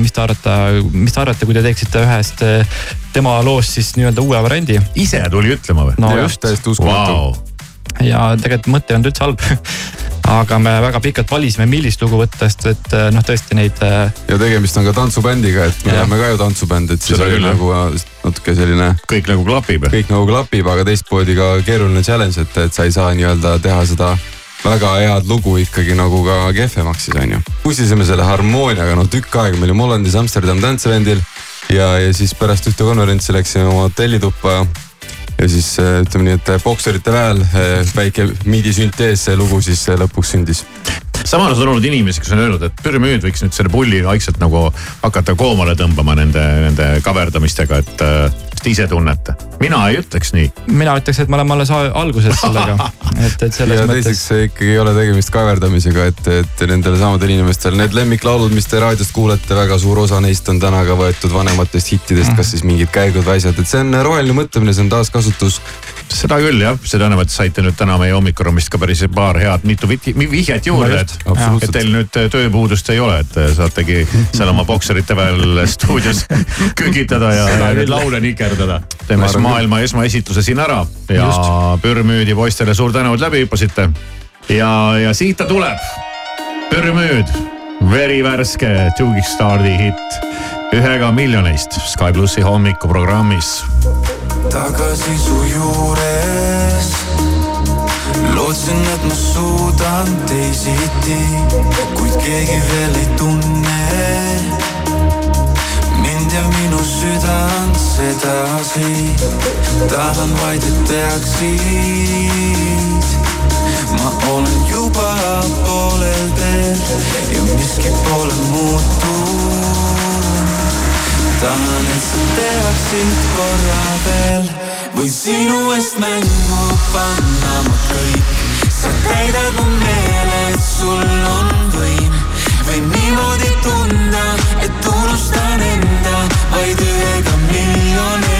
mis te arvate, mis te arvate, kui te teeksite ühest äh, tema loost siis nii-öelda uue variandi. ise tuli ütlema või? no Jah, just täiesti uskumatu Vau, ja tegelikult mõte ei olnud üldse halb. (laughs) aga me väga pikalt valisime, millist lugu võtta, sest et äh, noh, tõesti neid äh, ja tegemist on ka tantsubändiga, et me oleme ka ju tantsubänd, et siis Seda oli küll, nagu äh, natuke selline kõik nagu klapib. kõik nagu klapib, aga teistpidi ka keeruline challenge, et, et sa ei saa nii-öelda teha seda väga head lugu ikkagi nagu ka kehvemaks siis on ju. pusisime selle harmooniaga no tükk aega, me olime Hollandis Amsterdam tantsevendil ja, ja siis pärast ühte konverentsi läksime oma hotellituppa ja siis äh, ütleme nii, et bokserite väel äh, väike miidisüntees, see lugu siis lõpuks sündis. samas on olnud inimesi, kes on öelnud, et pürümüüd võiks nüüd selle pulli vaikselt nagu hakata koomale tõmbama nende, nende kaverdamistega, et äh, mis te ise tunnete. mina ei ütleks nii. mina ütleks, et me oleme alles alguses sellega, (laughs) et, et selles ja mõttes teiseks ikkagi ei ole tegemist kaverdamisega, et, et nendele samadel inimestel need lemmiklaulud, mis te raadiost kuulete, väga suur osa neist on täna ka võetud vanematest hittidest, kas siis mingid käigud või asjad, et see on roheline mõtlemine, see on taaskasutus. seda küll jah, see tähendab, et saite nüüd täna meie hommikuruumist ka päris paar head mitu vihjet- juurde, et, et teil nüüd tööpuudust ei ole, et saategi seal oma bokserite väel stuudios (laughs) kükitada ja, ja neid laule nikerdada. teeme siis maailma esmaesitluse siin ära ja. Pürmüüdi poistele suur tänu, et läbi hüppasite. ja, ja siit ta tuleb. Pürmüüd, verivärske Jugikstardi hitt, ühega miljonist Sky plussi hommikuprogrammis. tagasi su juures. lootsin, et ma suudan teisiti, kuid keegi veel ei tunne mind ja minu südant sedasi. tahan vaid, et teaksid, ma olen juba poolel teel ja miski pole muutunud. tahan, et sa teaksid korra veel või sinu eest mängu panna ma kõik. sa täidad mu meele, et sul on võim või niimoodi tunda, et unustan enda vaid ühega miljonist.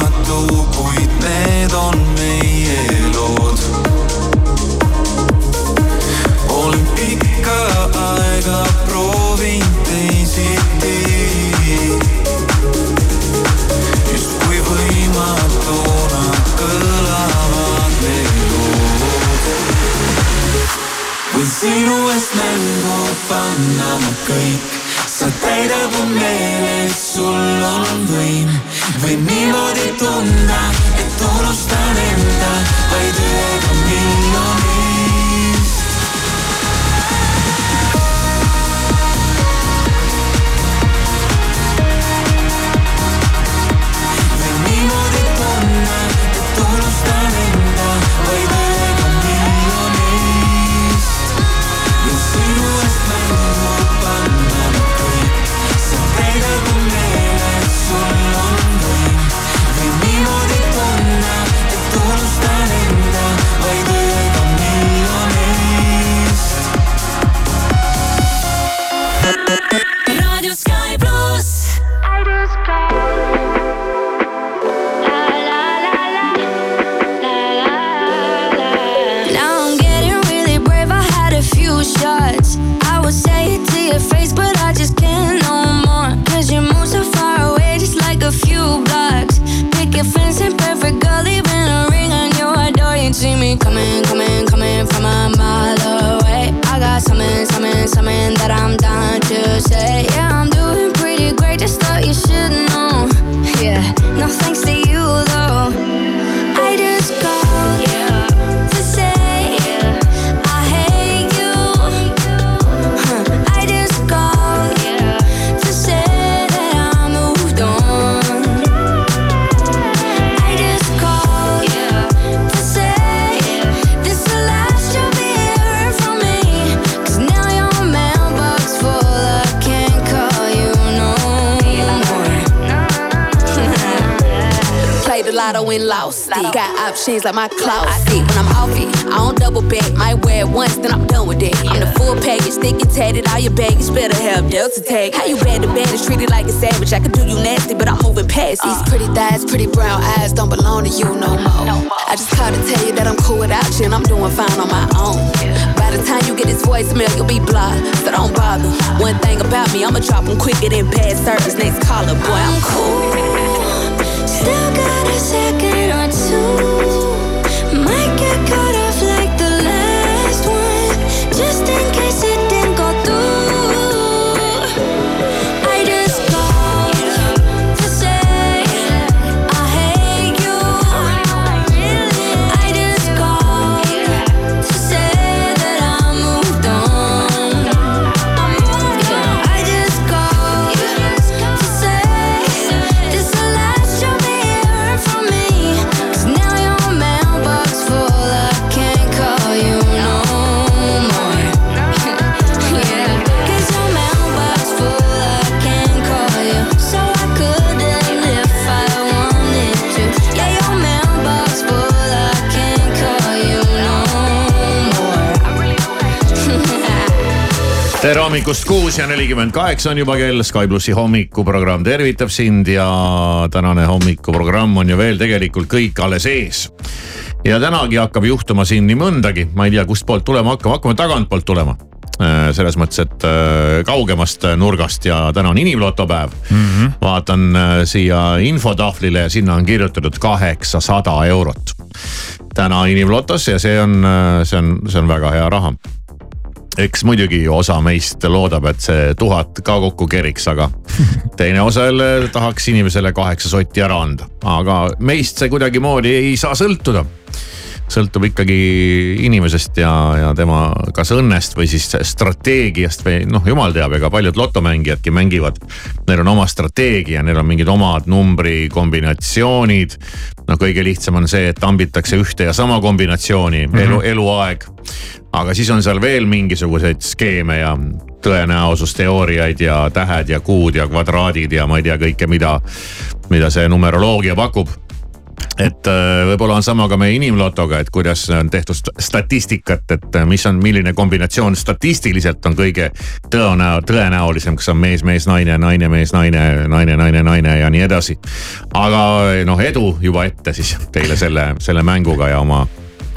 võimatu, kuid need on meie lood. olen pikka aega proovinud teisiti. justkui võimatuna kõlavad need lood. või sinu eest mängu panna ma kõik, sa täidad mu meele, et sul on võim või niimoodi tunda, et unustan enda vaid ühega miljonist. Played the lotto and lost. Got options like my clout. When I'm off it, I don't double back. Might wear it once, then I'm done with it. I'm the full package, thick and tatted. All your baggage better have Delta tag. How you bad to bad is treated like a savage. I could do you nasty, but I'm moving past these pretty thighs, pretty brown eyes. Don't belong to you no more. I just called to tell you that I'm cool without you and I'm doing fine on my own. By the time you get this voicemail, you'll be blocked, so don't bother. One thing about me, I'ma drop them quicker than bad service. Next caller, boy, I'm cool. A second or two. Might get cut off tere hommikust, kuus ja nelikümmend kaheksa on juba kell, Sky plussi hommikuprogramm tervitab sind ja tänane hommikuprogramm on ju veel tegelikult kõik alles ees. ja tänagi hakkab juhtuma siin nii mõndagi, ma ei tea, kustpoolt tulema hakkama, hakkame tagantpoolt tulema Äh, selles mõttes, et äh, kaugemast nurgast ja täna on inimloto päev mm. -hmm. vaatan äh, siia infotahvlile ja sinna on kirjutatud kaheksasada eurot. täna inimlotos ja see on, see on, see on väga hea raha eks muidugi osa meist loodab, et see tuhat ka kokku keriks, aga (laughs) teine osa jälle tahaks inimesele kaheksa sotti ära anda. aga meist see kuidagimoodi ei saa sõltuda sõltub ikkagi inimesest ja, ja tema kas õnnest või siis strateegiast või noh, jumal teab, ega paljud lotomängijadki mängivad. Neil on oma strateegia, neil on mingid omad numbrikombinatsioonid. no kõige lihtsam on see, et tambitakse ühte ja sama kombinatsiooni mm -hmm. elu, eluaeg. aga siis on seal veel mingisuguseid skeeme ja tõenäosusteooriaid ja tähed ja kuud ja kvadraadid ja ma ei tea kõike, mida, mida see numeroloogia pakub et äh, võib-olla on sama ka meie inimlotoga, et kuidas on tehtud statistikat, et äh, mis on, milline kombinatsioon statistiliselt on kõige tõenäo-, tõenäolisem, kas on mees, mees, naine, naine, mees, naine, naine, naine, naine ja nii edasi. aga noh, edu juba ette siis teile selle, selle mänguga ja oma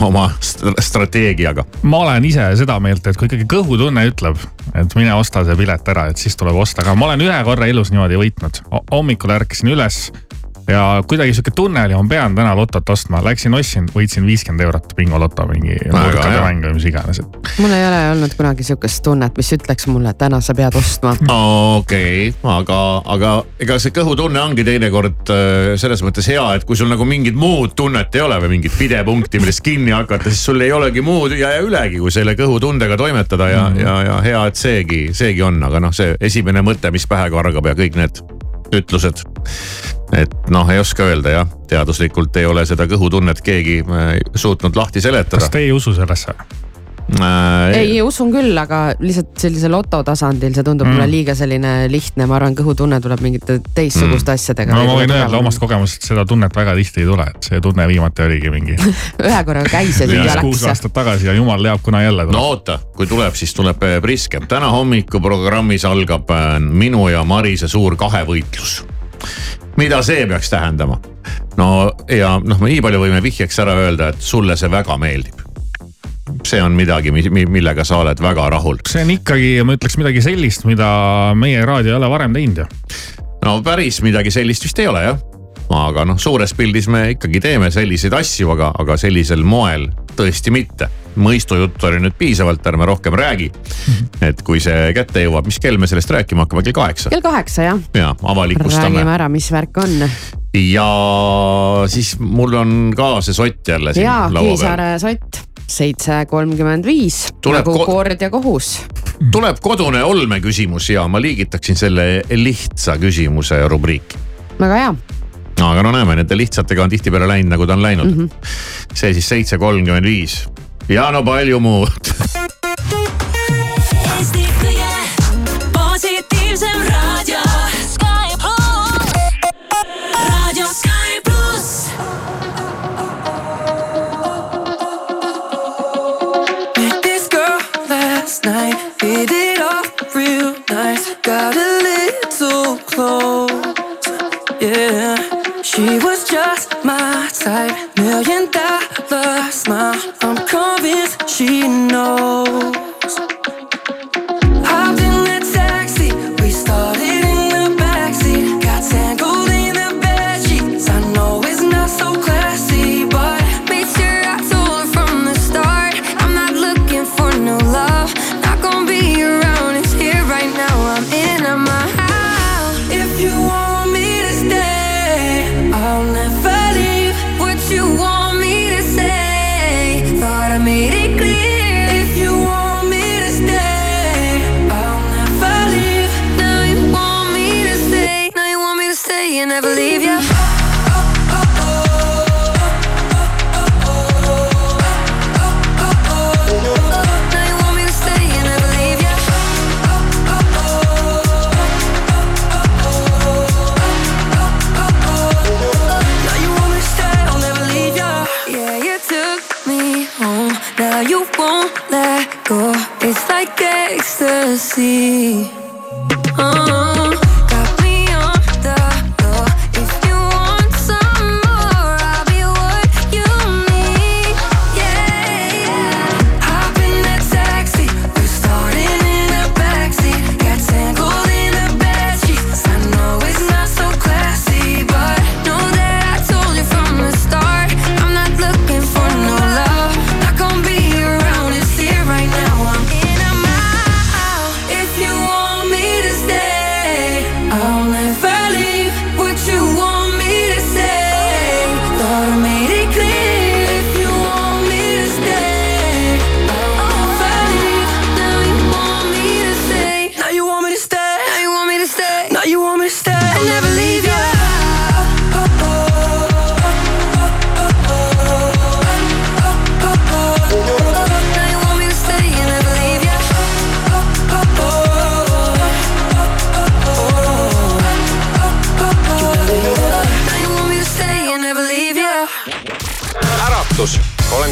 oma strateegiaga. ma olen ise seda meelt, et kui ikkagi kõhutunne ütleb, et mine osta see pilet ära, et siis tuleb osta, aga ma olen ühe korra elus niimoodi võitnud. hommikul ärkasin üles ja kuidagi sihuke tunne oli, ma pean täna lotot ostma, läksin ostsin, võitsin viiskümmend eurot bingoloto mingi nurkade mäng või mis iganes, et. mul ei ole olnud kunagi sihukest tunnet, mis ütleks mulle, et täna sa pead ostma. okei aga, aga ega see kõhutunne ongi teinekord äh, selles mõttes hea, et kui sul nagu mingit muud tunnet ei ole või mingit pidepunkti, millest kinni hakata, siis sul ei olegi muud ja, ja ülegi, kui selle kõhutundega toimetada ja mm, -hmm. ja, ja hea, et seegi, seegi on, aga noh, see esimene mõte, mis pähe kargab ja kõik need ütlused et noh, ei oska öelda jah, teaduslikult ei ole seda kõhutunnet keegi äh, suutnud lahti seletada. kas te ei usu sellesse? Äh, ei, usun küll, aga lihtsalt sellise loto tasandil, see tundub mm. mulle liiga selline lihtne, ma arvan, kõhutunne tuleb mingite teistsuguste mm. asjadega. no ma võin öelda omast kogemusest, seda tunnet väga tihti ei tule, et see tunne viimati oligi mingi (laughs) ühe korra käis ja siis läks. kuus aastat tagasi ja jumal teab, kuna jälle tuleb. no oota, kui tuleb, siis tuleb äh, priskem. täna hommikuprogrammis algab minu ja Marise suur kahevõitlus mida see peaks tähendama? no ja noh, me nii palju võime vihjeks ära öelda, et sulle see väga meeldib see on midagi, millega sa oled väga rahul. see on ikkagi, ma ütleks midagi sellist, mida meie raadio ei ole varem teinud ju. no päris midagi sellist vist ei ole jah aga noh, suures pildis me ikkagi teeme selliseid asju, aga, aga sellisel moel tõesti mitte. mõistujuttu oli nüüd piisavalt, ärme rohkem räägi. et kui see kätte jõuab, mis kell me sellest rääkima hakkame, kell kaheksa? kell kaheksa jah. ja avalikustame. räägime ära, mis värk on. ja siis mul on ka see sott jälle siin ja, laua peal. Kivisaare sott seitse kolmkümmend viis nagu kord ja kohus. tuleb kodune olmeküsimus ja ma liigitaksin selle lihtsa küsimuse rubriiki. väga hea no aga no näeme, nende lihtsatega on tihtipeale läinud, nagu ta on läinud mm. -hmm. see siis seitse kolmkümmend viis ja no palju muud Eesti kõige positiivsem raadio. Night, hit it off real nice, got a little close, yeah. She was just my type, million dollar smile. I'm convinced she knows.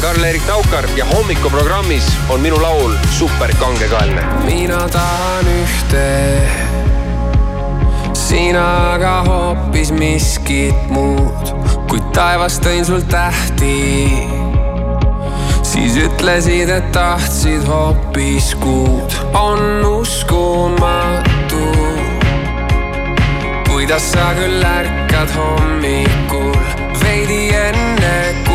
Karl-Erik Taukar ja hommikuprogrammis on minu laul super kangekaelne. mina tahan ühte, sina aga hoopis miskit muud. kui taevas tõin sul tähti, siis ütlesid, et tahtsid hoopis kuud. on uskumatu, kuidas sa küll ärkad hommikul veidi enne kuud,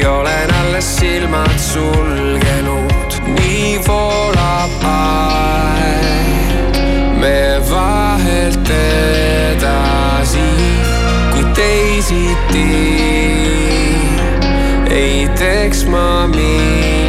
kui olen alles silmad sulgenud, nii voolab aeg, me vahelt edasi, kui teisiti. Ei teeks ma midagi,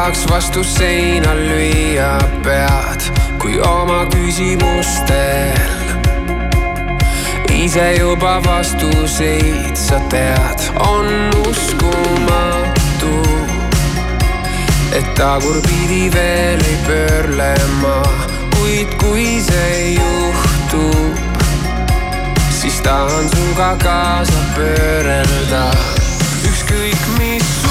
tahaks vastu seina lüüa pead, kui oma küsimustel ise juba vastuseid sa tead, on uskumatu, et tagurpidi veel ei pöörle ma, kuid kui see juhtub, siis tahan sinuga kaasa pöörelda, ükskõik mis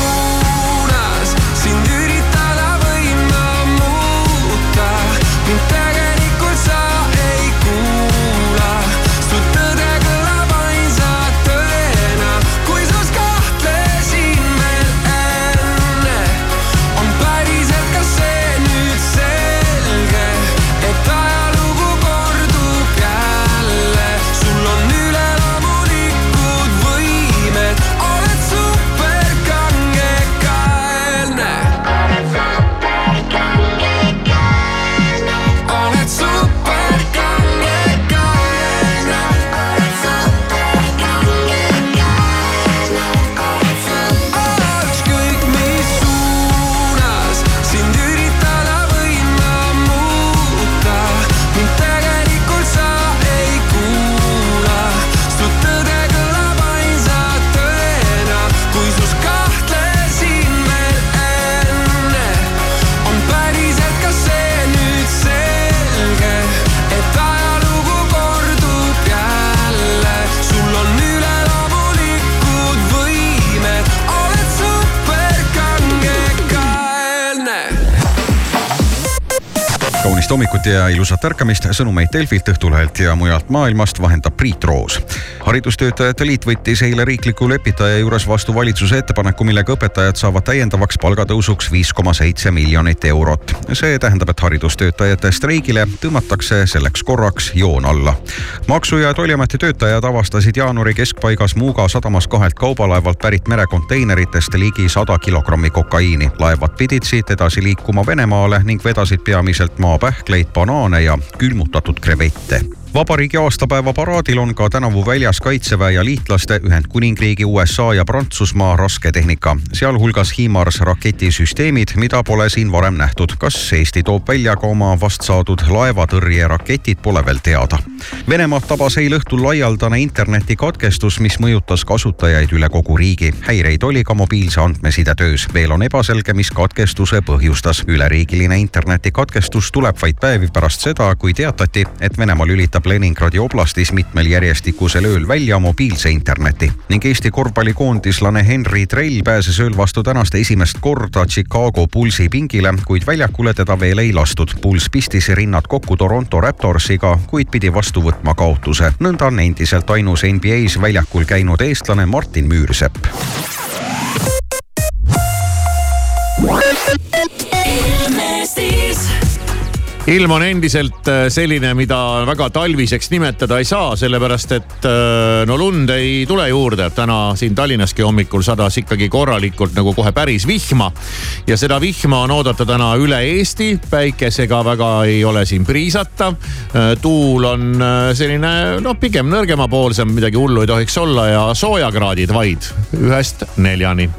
Tony. Kaunist hommikut ja ilusat ärkamist, sõnumeid Delfilt, Õhtulehelt ja mujalt maailmast vahendab Priit Roos. haridustöötajate liit võttis eile riikliku lepitaja juures vastu valitsuse ettepaneku, millega õpetajad saavad täiendavaks palgatõusuks viis koma seitse miljonit eurot. see tähendab, et haridustöötajate streigile tõmmatakse selleks korraks joon alla. maksu- ja Tolliameti töötajad avastasid jaanuari keskpaigas Muuga sadamas kahelt kaubalaevalt pärit merekonteineritest ligi sada kilogrammi kokaiini. laevad pidid siit edasi liikuma Venemaale ning vedasid peamiselt maapähkleid, banaane ja külmutatud krevette vabariigi aastapäeva paraadil on ka tänavu väljas kaitseväe ja liitlaste Ühendkuningriigi, USA ja Prantsusmaa rasketehnika, sealhulgas HIMARS raketisüsteemid, mida pole siin varem nähtud. kas Eesti toob välja ka oma vastsaadud laevatõrjeraketid, pole veel teada. Venemaad tabas eile õhtul laialdane internetikatkestus, mis mõjutas kasutajaid üle kogu riigi. häireid oli ka mobiilse andmesidetöös. veel on ebaselge, mis katkestuse põhjustas. üleriigiline internetikatkestus tuleb vaid päevi pärast seda, kui teatati, et Venemaa lülitab Leningradi oblastis mitmel järjestikusel ööl välja mobiilse interneti ning Eesti korvpallikoondislane Henry Trell pääses ööl vastu tänast esimest korda Chicago Bullsi pingile, kuid väljakule teda veel ei lastud. Bulls pistis rinnad kokku Toronto Raptorsiga, kuid pidi vastu võtma kaotuse. nõnda on endiselt ainus NBA-s väljakul käinud eestlane Martin Müürsepp. Ilmestis ilm on endiselt äh, selline, mida väga talviseks nimetada ei saa, sellepärast et äh, no lund ei tule juurde. täna siin Tallinnaski hommikul sadas ikkagi korralikult nagu kohe päris vihma. ja seda vihma on oodata täna üle Eesti, päikesega väga ei ole siin priisata. Äh, tuul on selline noh, pigem nõrgemapoolsem, midagi hullu ei tohiks olla ja soojakraadid vaid ühest neljani